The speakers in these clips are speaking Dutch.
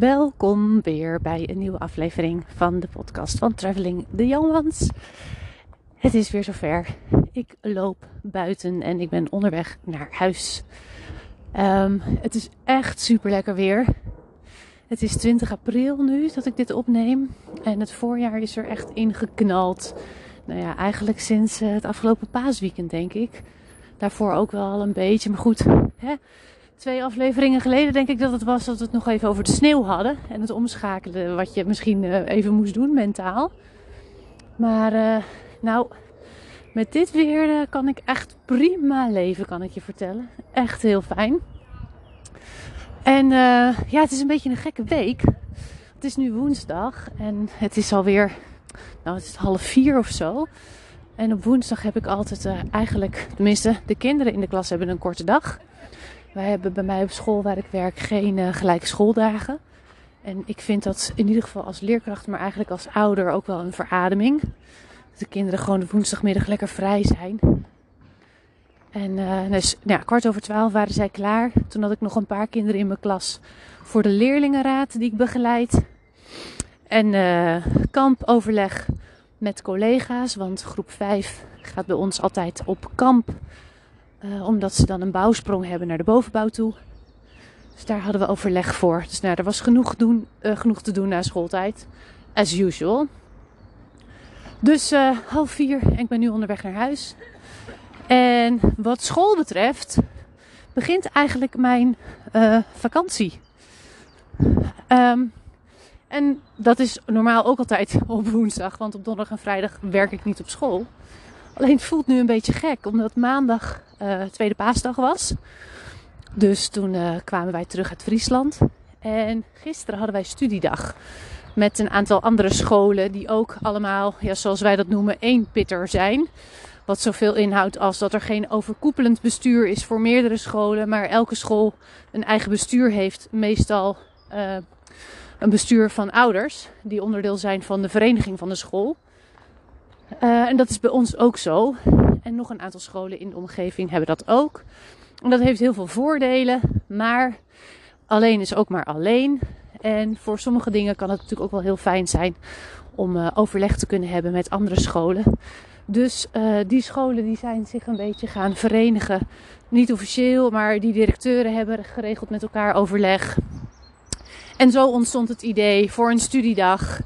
Welkom weer bij een nieuwe aflevering van de podcast van Traveling Young Ones. Het is weer zover. Ik loop buiten en ik ben onderweg naar huis. Ehm, het is echt super lekker weer. Het is 20 april nu dat ik dit opneem. En het voorjaar is er echt ingeknald. Nou ja, eigenlijk sinds eh, het afgelopen paasweekend denk ik. Daarvoor ook wel een beetje. Maar goed, hè? Twee afleveringen geleden denk ik dat het was dat we het nog even over de sneeuw hadden. En het omschakelen wat je misschien uh, even moest doen mentaal. Maar uh, nou, met dit weer uh, kan ik echt prima leven, kan ik je vertellen. Echt heel fijn. En ja, het is een beetje een gekke week. Het is nu woensdag en het is alweer, nou het is half vier of zo. En op woensdag heb ik altijd eigenlijk, tenminste de kinderen in de klas hebben een korte dag. Wij hebben bij mij op school waar ik werk geen uh, gelijke schooldagen. En ik vind dat in ieder geval als leerkracht, maar eigenlijk als ouder ook wel een verademing. Dat de kinderen gewoon de woensdagmiddag lekker vrij zijn. En uh, dus nou ja, kwart over twaalf waren zij klaar. Toen had ik nog een paar kinderen in mijn klas voor de leerlingenraad die ik begeleid. En uh, kampoverleg met collega's, want groep 5 gaat bij ons altijd op kamp. Uh, omdat ze dan een bouwsprong hebben naar de bovenbouw toe. Dus daar hadden we overleg voor. Dus nou, er was genoeg, doen, uh, genoeg te doen na schooltijd. As usual. Dus uh, half vier en ik ben nu onderweg naar huis. En wat school betreft begint eigenlijk mijn vakantie. Um, en dat is normaal ook altijd op woensdag, want op donderdag en vrijdag werk ik niet op school. Alleen het voelt nu een beetje gek, omdat maandag uh, tweede paasdag was. Dus toen uh, kwamen wij terug uit Friesland. En gisteren hadden wij studiedag. Met een aantal andere scholen die ook allemaal, ja, zoals wij dat noemen, één pitter zijn. Wat zoveel inhoudt als dat er geen overkoepelend bestuur is voor meerdere scholen. Maar elke school een eigen bestuur heeft. Meestal uh, een bestuur van ouders. Die onderdeel zijn van de vereniging van de school. Uh, en dat is bij ons ook zo. En nog een aantal scholen in de omgeving hebben dat ook. En dat heeft heel veel voordelen, maar alleen is ook maar alleen. En voor sommige dingen kan het natuurlijk ook wel heel fijn zijn om uh, overleg te kunnen hebben met andere scholen. Dus uh, die scholen die zijn zich een beetje gaan verenigen. Niet officieel, maar die directeuren hebben geregeld met elkaar overleg. En zo ontstond het idee voor een studiedag.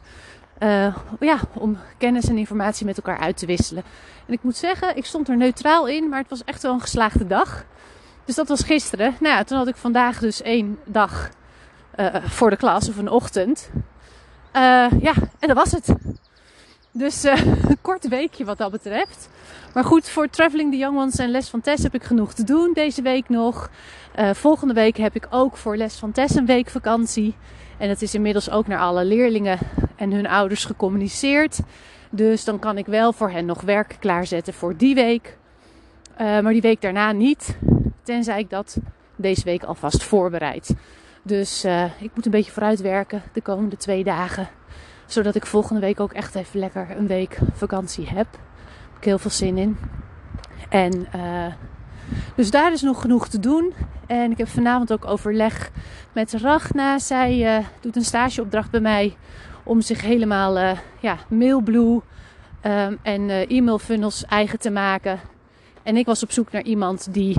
Uh, ja, om kennis en informatie met elkaar uit te wisselen. En ik moet zeggen, ik stond er neutraal in, maar het was echt wel een geslaagde dag. Dus dat was gisteren. Nou ja, toen had ik vandaag dus één dag uh, voor de klas of een ochtend. Uh, ja, en dat was het. Dus een kort weekje wat dat betreft. Maar goed, voor Traveling the Young Ones en Les van Tess heb ik genoeg te doen deze week nog. volgende week heb ik ook voor Les van Tess een week vakantie. En het is inmiddels ook naar alle leerlingen en hun ouders gecommuniceerd. Dus dan kan ik wel voor hen nog werk klaarzetten voor die week. Uh, maar die week daarna niet. Tenzij ik dat deze week alvast voorbereid. Dus uh, ik moet een beetje vooruitwerken de komende twee dagen. Zodat ik volgende week ook echt even lekker een week vakantie heb. Daar heb ik heel veel zin in. En uh, dus daar is nog genoeg te doen. En ik heb vanavond ook overleg met Ragna. Zij uh, doet een stageopdracht bij mij om zich helemaal uh, ja, Mailblue um, en uh, e-mail funnels eigen te maken. En ik was op zoek naar iemand die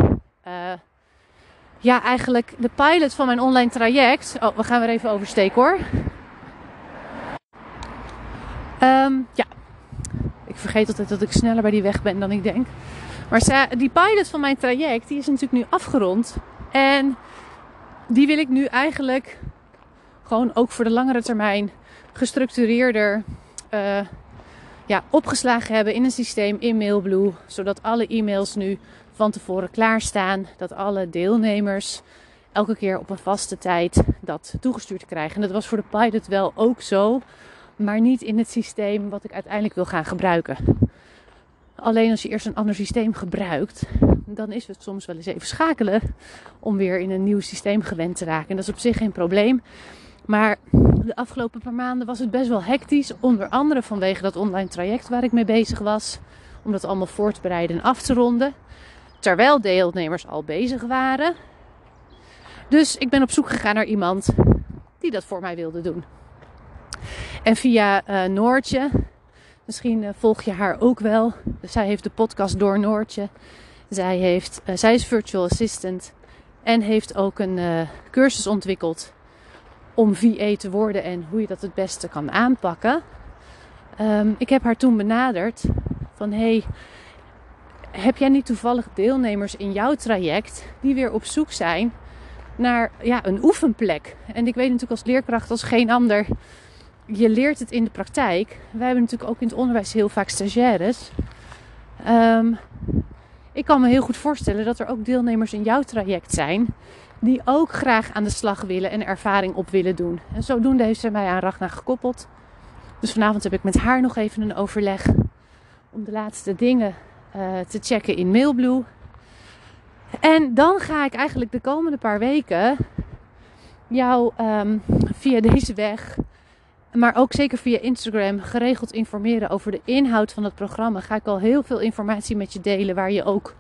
ja, eigenlijk de pilot van mijn online traject. Oh, we gaan weer even oversteken hoor. Um, ja, ik vergeet altijd dat ik sneller bij die weg ben dan ik denk. Maar die pilot van mijn traject, die is natuurlijk nu afgerond. En die wil ik nu eigenlijk gewoon ook voor de langere termijn gestructureerder uh, ja, opgeslagen hebben in een systeem in Mailblue. Zodat alle e-mails nu van tevoren klaarstaan. Dat alle deelnemers elke keer op een vaste tijd dat toegestuurd krijgen. En dat was voor de pilot wel ook zo. Maar niet in het systeem wat ik uiteindelijk wil gaan gebruiken. Alleen als je eerst een ander systeem gebruikt, dan is het soms wel eens even schakelen om weer in een nieuw systeem gewend te raken. En dat is op zich geen probleem. Maar de afgelopen paar maanden was het best wel hectisch. Onder andere vanwege dat online traject waar ik mee bezig was. Om dat allemaal voor te bereiden en af te ronden. Terwijl deelnemers al bezig waren. Dus ik ben op zoek gegaan naar iemand die dat voor mij wilde doen. En via uh, Noortje, misschien uh, volg je haar ook wel. Zij heeft de podcast Door Noortje. Zij, heeft, uh, zij is virtual assistant en heeft ook een cursus ontwikkeld om VA te worden en hoe je dat het beste kan aanpakken. Um, ik heb haar toen benaderd van hey, heb jij niet toevallig deelnemers in jouw traject die weer op zoek zijn naar ja, een oefenplek? En ik weet natuurlijk als leerkracht als geen ander, je leert het in de praktijk. Wij hebben natuurlijk ook in het onderwijs heel vaak stagiaires. Um, ik kan me heel goed voorstellen dat er ook deelnemers in jouw traject zijn die ook graag aan de slag willen en ervaring op willen doen. En zodoende heeft ze mij aan Ragnar gekoppeld. Dus vanavond heb ik met haar nog even een overleg om de laatste dingen uh, te checken in Mailblue. En dan ga ik eigenlijk de komende paar weken jou um, via deze weg, maar ook zeker via Instagram, geregeld informeren over de inhoud van het programma. Ga ik al heel veel informatie met je delen waar je ook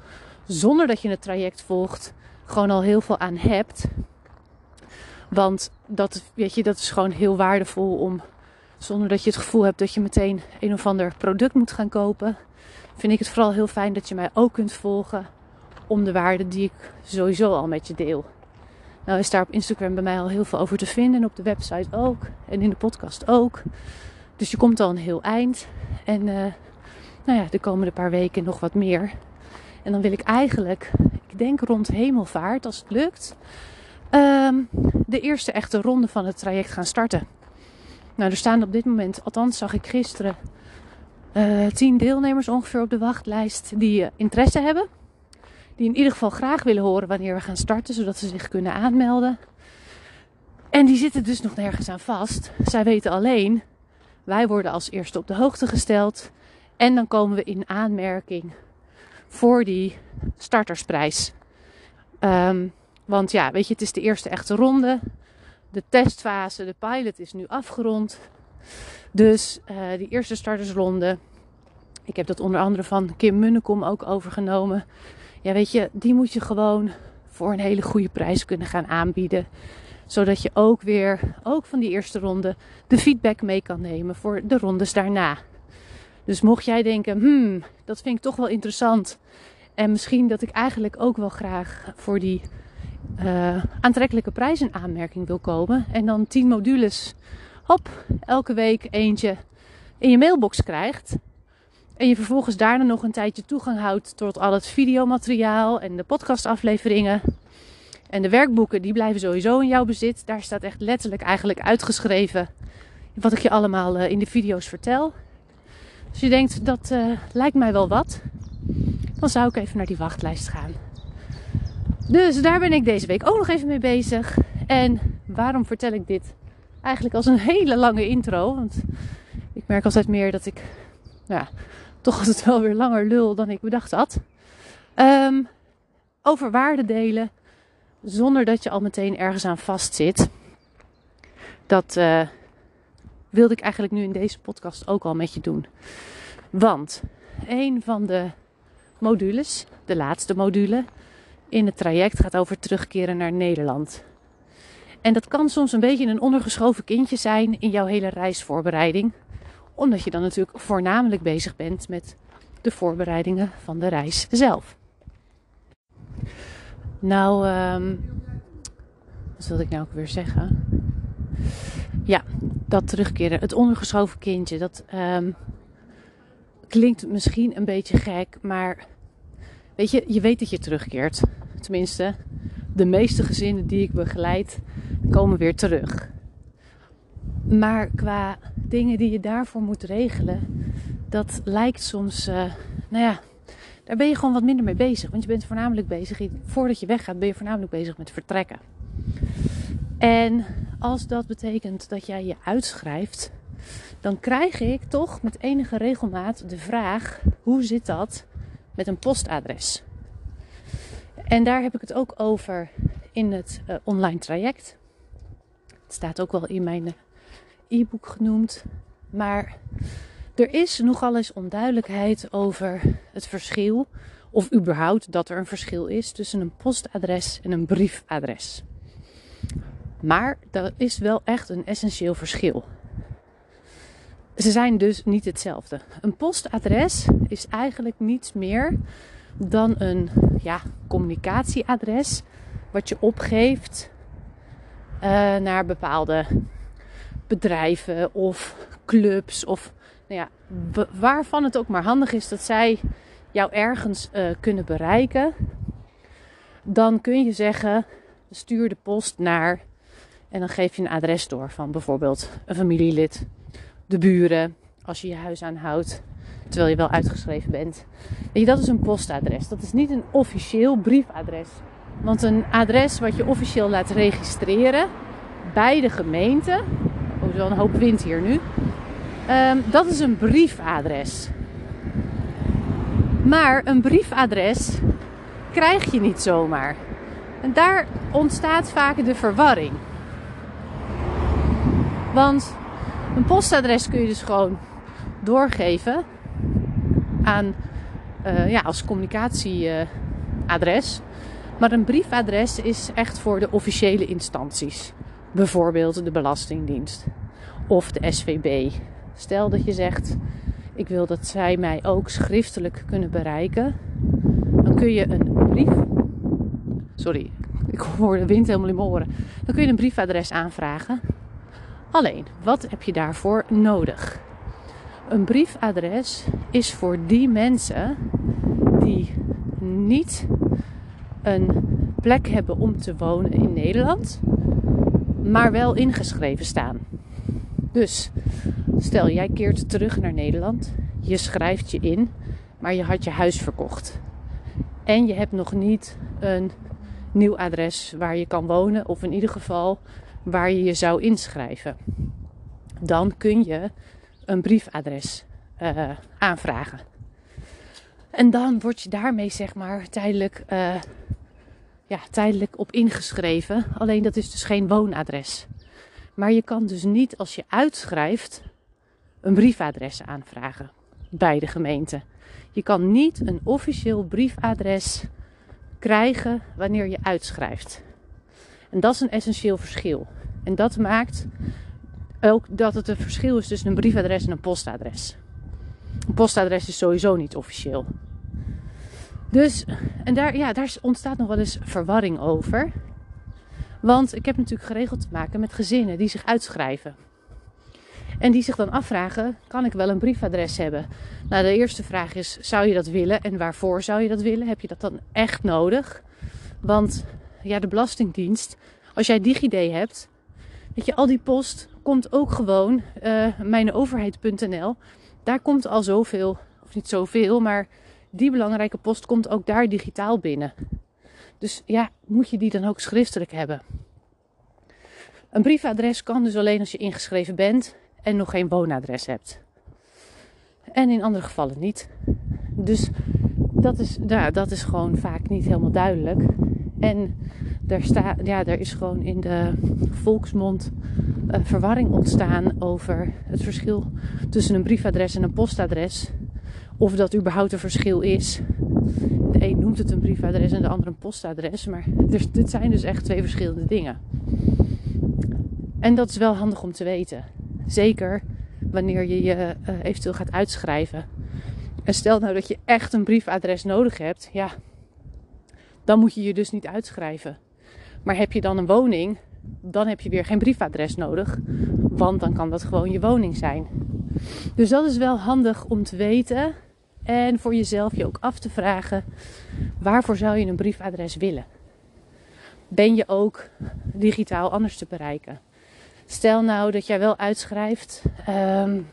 zonder dat je het traject volgt, gewoon al heel veel aan hebt. Want dat, weet je, dat is gewoon heel waardevol om zonder dat je het gevoel hebt dat je meteen een of ander product moet gaan kopen. Vind ik het vooral heel fijn dat je mij ook kunt volgen om de waarde die ik sowieso al met je deel. Nou is daar op Instagram bij mij al heel veel over te vinden. En op de website ook. En in de podcast ook. Dus je komt al een heel eind. En uh, nou ja, de komende paar weken nog wat meer. En dan wil ik eigenlijk, ik denk rond hemelvaart, als het lukt, um, de eerste echte ronde van het traject gaan starten. Nou, er staan op dit moment, althans zag ik gisteren, uh, tien deelnemers ongeveer op de wachtlijst die uh, interesse hebben. Die in ieder geval graag willen horen wanneer we gaan starten, zodat ze zich kunnen aanmelden. En die zitten dus nog nergens aan vast. Zij weten alleen, wij worden als eerste op de hoogte gesteld. En dan komen we in aanmerking voor die startersprijs. Um, want ja, weet je, het is de eerste echte ronde de testfase, de pilot is nu afgerond. Dus uh, die eerste startersronde, ik heb dat onder andere van Kim Munnekom ook overgenomen. Ja, weet je, die moet je gewoon voor een hele goede prijs kunnen gaan aanbieden. Zodat je ook weer, ook van die eerste ronde, de feedback mee kan nemen voor de rondes daarna. Dus mocht jij denken, hmm, dat vind ik toch wel interessant. En misschien dat ik eigenlijk ook wel graag voor die uh, aantrekkelijke prijs in aanmerking wil komen. En dan 10 modules, hop, elke week eentje in je mailbox krijgt. En je vervolgens daarna nog een tijdje toegang houdt tot al het videomateriaal en de podcastafleveringen. En de werkboeken, die blijven sowieso in jouw bezit. Daar staat echt letterlijk eigenlijk uitgeschreven wat ik je allemaal uh, in de video's vertel. Als je denkt, dat uh, lijkt mij wel wat, dan zou ik even naar die wachtlijst gaan. Dus daar ben ik deze week ook nog even mee bezig. En waarom vertel ik dit eigenlijk als een hele lange intro? Want ik merk altijd meer dat ik ja, toch altijd wel weer langer lul dan ik bedacht had. Um, over waarde delen zonder dat je al meteen ergens aan vastzit. Dat uh, wilde ik eigenlijk nu in deze podcast ook al met je doen. Want een van de modules, de laatste module, in het traject gaat over terugkeren naar Nederland. En dat kan soms een beetje een ondergeschoven kindje zijn in jouw hele reisvoorbereiding. Omdat je dan natuurlijk voornamelijk bezig bent met de voorbereidingen van de reis zelf. Nou, um, wat wilde ik nou ook weer zeggen? Ja, dat terugkeren. Het ondergeschoven kindje. Dat um, klinkt misschien een beetje gek, maar weet je, je weet dat je terugkeert. Tenminste, de meeste gezinnen die ik begeleid komen weer terug. Maar qua dingen die je daarvoor moet regelen, dat lijkt soms, uh, nou ja, daar ben je gewoon wat minder mee bezig. Want je bent voornamelijk bezig, voordat je weggaat, ben je voornamelijk bezig met vertrekken. En als dat betekent dat jij je uitschrijft, dan krijg ik toch met enige regelmaat de vraag: hoe zit dat met een postadres? En daar heb ik het ook over in het uh, online traject. Het staat ook wel in mijn eh, e-book genoemd. Maar er is nogal eens onduidelijkheid over het verschil, of überhaupt dat er een verschil is tussen een postadres en een briefadres. Maar dat is wel echt een essentieel verschil. Ze zijn dus niet hetzelfde. Een postadres is eigenlijk niets meer dan een ja, communicatieadres wat je opgeeft uh, naar bepaalde bedrijven of clubs of nou ja, waarvan het ook maar handig is dat zij jou ergens uh, kunnen bereiken, dan kun je zeggen: stuur de post naar en dan geef je een adres door van bijvoorbeeld een familielid, de buren, als je je huis aanhoudt, terwijl je wel uitgeschreven bent. Dat is een postadres. Dat is niet een officieel briefadres. Want een adres wat je officieel laat registreren bij de gemeente. Is wel een hoop wind hier nu. Um, dat is een briefadres. Maar een briefadres krijg je niet zomaar. En daar ontstaat vaak de verwarring. Want een postadres kun je dus gewoon doorgeven aan, uh, ja, als communicatieadres. maar een briefadres is echt voor de officiële instanties. Bijvoorbeeld de Belastingdienst of de SVB. Stel dat je zegt: Ik wil dat zij mij ook schriftelijk kunnen bereiken. Dan kun je een brief. Sorry, ik hoor de wind helemaal in mijn oren. Dan kun je een briefadres aanvragen. Alleen, wat heb je daarvoor nodig? Een briefadres is voor die mensen die niet een plek hebben om te wonen in Nederland, maar wel ingeschreven staan. Dus stel jij keert terug naar Nederland, je schrijft je in, maar je had je huis verkocht. En je hebt nog niet een nieuw adres waar je kan wonen, of in ieder geval waar je je zou inschrijven. Dan kun je een briefadres uh, aanvragen. En dan word je daarmee zeg maar tijdelijk, uh, ja, tijdelijk op ingeschreven. Alleen dat is dus geen woonadres. Maar je kan dus niet als je uitschrijft een briefadres aanvragen bij de gemeente. Je kan niet een officieel briefadres krijgen wanneer je uitschrijft. En dat is een essentieel verschil. En dat maakt ook dat het een verschil is tussen een briefadres en een postadres. Een postadres is sowieso niet officieel. Dus, en daar, ja, daar ontstaat nog wel eens verwarring over. Want ik heb natuurlijk geregeld te maken met gezinnen die zich uitschrijven. En die zich dan afvragen: kan ik wel een briefadres hebben? Nou, de eerste vraag is: zou je dat willen en waarvoor zou je dat willen? Heb je dat dan echt nodig? Want ja, de Belastingdienst, als jij DigiD hebt, weet je, al die post komt ook gewoon uh, mijnoverheid.nl. Daar komt al zoveel, of niet zoveel, maar die belangrijke post komt ook daar digitaal binnen. Dus ja, moet je die dan ook schriftelijk hebben? Een briefadres kan dus alleen als je ingeschreven bent en nog geen woonadres hebt. En in andere gevallen niet. Dus dat is, ja, dat is gewoon vaak niet helemaal duidelijk. En staat, ja, is gewoon in de volksmond verwarring ontstaan over het verschil tussen een briefadres en een postadres. Of dat überhaupt een verschil is. Een noemt het een briefadres en de ander een postadres. Maar er, dit zijn dus echt twee verschillende dingen. En dat is wel handig om te weten. Zeker wanneer je je uh, eventueel gaat uitschrijven. En stel nou dat je echt een briefadres nodig hebt. Ja, dan moet je je dus niet uitschrijven. Maar heb je dan een woning, dan heb je weer geen briefadres nodig. Want dan kan dat gewoon je woning zijn. Dus dat is wel handig om te weten. En voor jezelf je ook af te vragen: waarvoor zou je een briefadres willen? Ben je ook digitaal anders te bereiken? Stel nou dat jij wel uitschrijft. Um,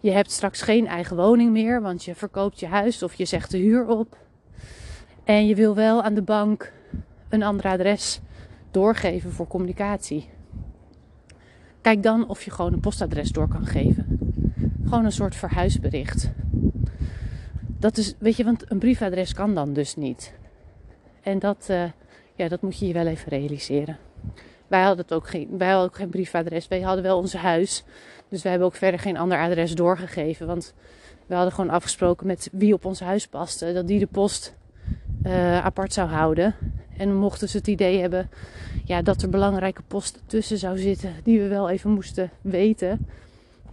je hebt straks geen eigen woning meer, want je verkoopt je huis of je zegt de huur op. En je wil wel aan de bank een ander adres doorgeven voor communicatie. Kijk dan of je gewoon een postadres door kan geven. Gewoon een soort verhuisbericht. Dat is, weet je, want een briefadres kan dan dus niet. En dat, uh, ja, dat moet je je wel even realiseren. Wij hadden, het ook geen, wij hadden ook geen briefadres. Wij hadden wel ons huis. Dus wij hebben ook verder geen ander adres doorgegeven. Want we hadden gewoon afgesproken met wie op ons huis paste. Dat die de post uh, apart zou houden. En mochten ze het idee hebben ja, dat er belangrijke posten tussen zou zitten die we wel even moesten weten,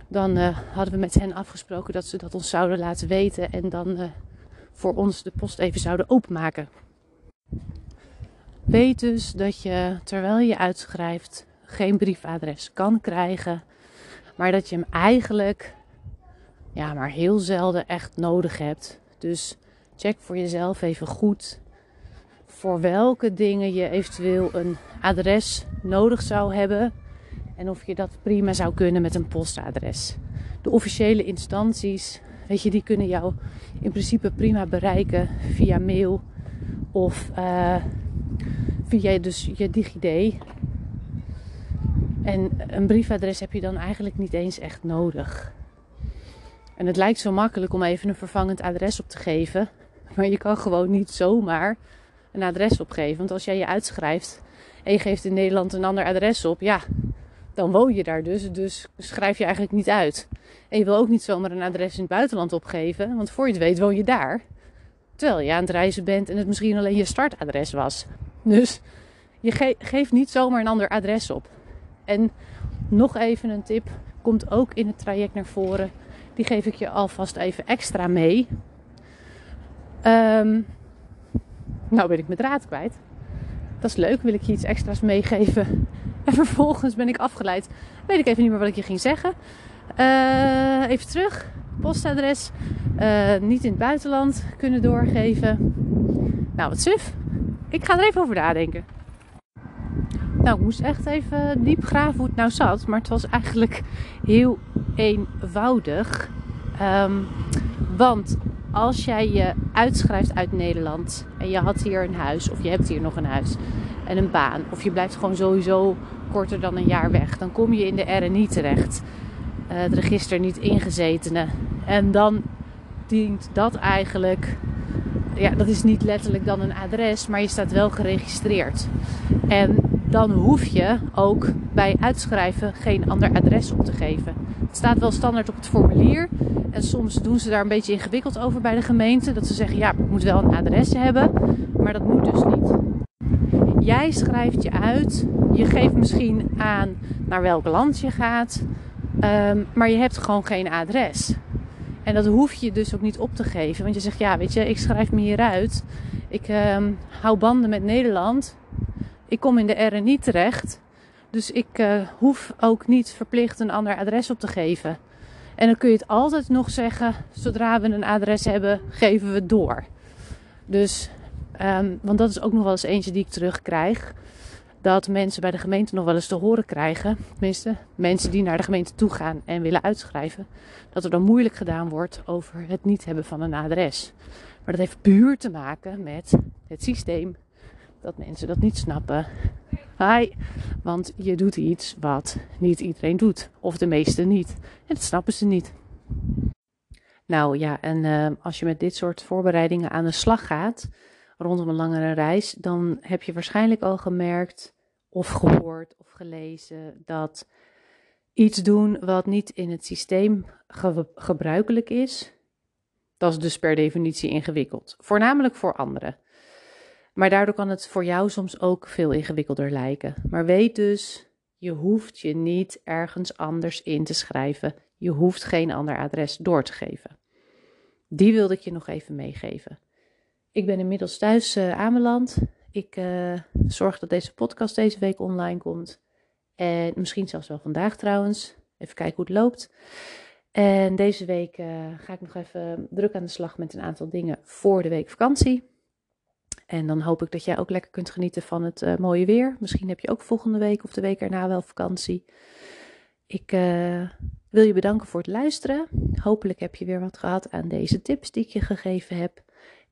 dan uh, hadden we met hen afgesproken dat ze dat ons zouden laten weten en dan uh, voor ons de post even zouden openmaken. Weet dus dat je terwijl je uitschrijft geen briefadres kan krijgen, maar dat je hem eigenlijk ja, maar heel zelden echt nodig hebt. Dus check voor jezelf even goed voor welke dingen je eventueel een adres nodig zou hebben en of je dat prima zou kunnen met een postadres. De officiële instanties, weet je, die kunnen jou in principe prima bereiken via mail of uh, via dus je DigiD. En een briefadres heb je dan eigenlijk niet eens echt nodig. En het lijkt zo makkelijk om even een vervangend adres op te geven. Maar je kan gewoon niet zomaar een adres opgeven. Want als jij je uitschrijft en je geeft in Nederland een ander adres op, ja, dan woon je daar dus. Dus schrijf je eigenlijk niet uit. En je wil ook niet zomaar een adres in het buitenland opgeven, want voor je het weet woon je daar. Terwijl je aan het reizen bent en het misschien alleen je startadres was. Dus je geeft niet zomaar een ander adres op. En nog even een tip, komt ook in het traject naar voren. Die geef ik je alvast even extra mee. Um, nou ben ik mijn draad kwijt. Dat is leuk, wil ik je iets extra's meegeven. En vervolgens ben ik afgeleid. Weet ik even niet meer wat ik je ging zeggen. Uh, even terug. Postadres. Uh, niet in het buitenland kunnen doorgeven. Nou, wat suf. Ik ga er even over nadenken. Nou, ik moest echt even diep graven hoe het nou zat. Maar het was eigenlijk heel eenvoudig. Um, want als jij je uitschrijft uit Nederland en je had hier een huis of je hebt hier nog een huis en een baan of je blijft gewoon sowieso korter dan een jaar weg, dan kom je in de RNI terecht. Uh, het register niet ingezetene. En dan dient dat eigenlijk, ja, dat is niet letterlijk dan een adres, maar je staat wel geregistreerd. En dan hoef je ook bij uitschrijven geen ander adres op te geven. Het staat wel standaard op het formulier. En soms doen ze daar een beetje ingewikkeld over bij de gemeente. Dat ze zeggen, ja, het moet wel een adres hebben. Maar dat moet dus niet. Jij schrijft je uit. Je geeft misschien aan naar welk land je gaat. Um, maar je hebt gewoon geen adres. En dat hoef je dus ook niet op te geven. Want je zegt, ja, weet je, ik schrijf me hieruit. Ik um, hou banden met Nederland. Ik kom in de RNI terecht. Dus ik uh, hoef ook niet verplicht een ander adres op te geven. En dan kun je het altijd nog zeggen, zodra we een adres hebben, geven we het door. Dus, um, want dat is ook nog wel eens eentje die ik terugkrijg. Dat mensen bij de gemeente nog wel eens te horen krijgen, tenminste mensen die naar de gemeente toe gaan en willen uitschrijven, dat er dan moeilijk gedaan wordt over het niet hebben van een adres. Maar dat heeft puur te maken met het systeem dat mensen dat niet snappen. Hi, want je doet iets wat niet iedereen doet, of de meesten niet. En dat snappen ze niet. Nou ja, en uh, als je met dit soort voorbereidingen aan de slag gaat rondom een langere reis, dan heb je waarschijnlijk al gemerkt of gehoord of gelezen dat iets doen wat niet in het systeem ge gebruikelijk is, dat is dus per definitie ingewikkeld. Voornamelijk voor anderen. Maar daardoor kan het voor jou soms ook veel ingewikkelder lijken. Maar weet dus, je hoeft je niet ergens anders in te schrijven. Je hoeft geen ander adres door te geven. Die wilde ik je nog even meegeven. Ik ben inmiddels thuis uh, aanbeland. Ik uh, zorg dat deze podcast deze week online komt. En misschien zelfs wel vandaag trouwens. Even kijken hoe het loopt. En deze week uh, ga ik nog even druk aan de slag met een aantal dingen voor de week vakantie. En dan hoop ik dat jij ook lekker kunt genieten van het mooie weer. Misschien heb je ook volgende week of de week erna wel vakantie. Ik wil je bedanken voor het luisteren. Hopelijk heb je weer wat gehad aan deze tips die ik je gegeven heb.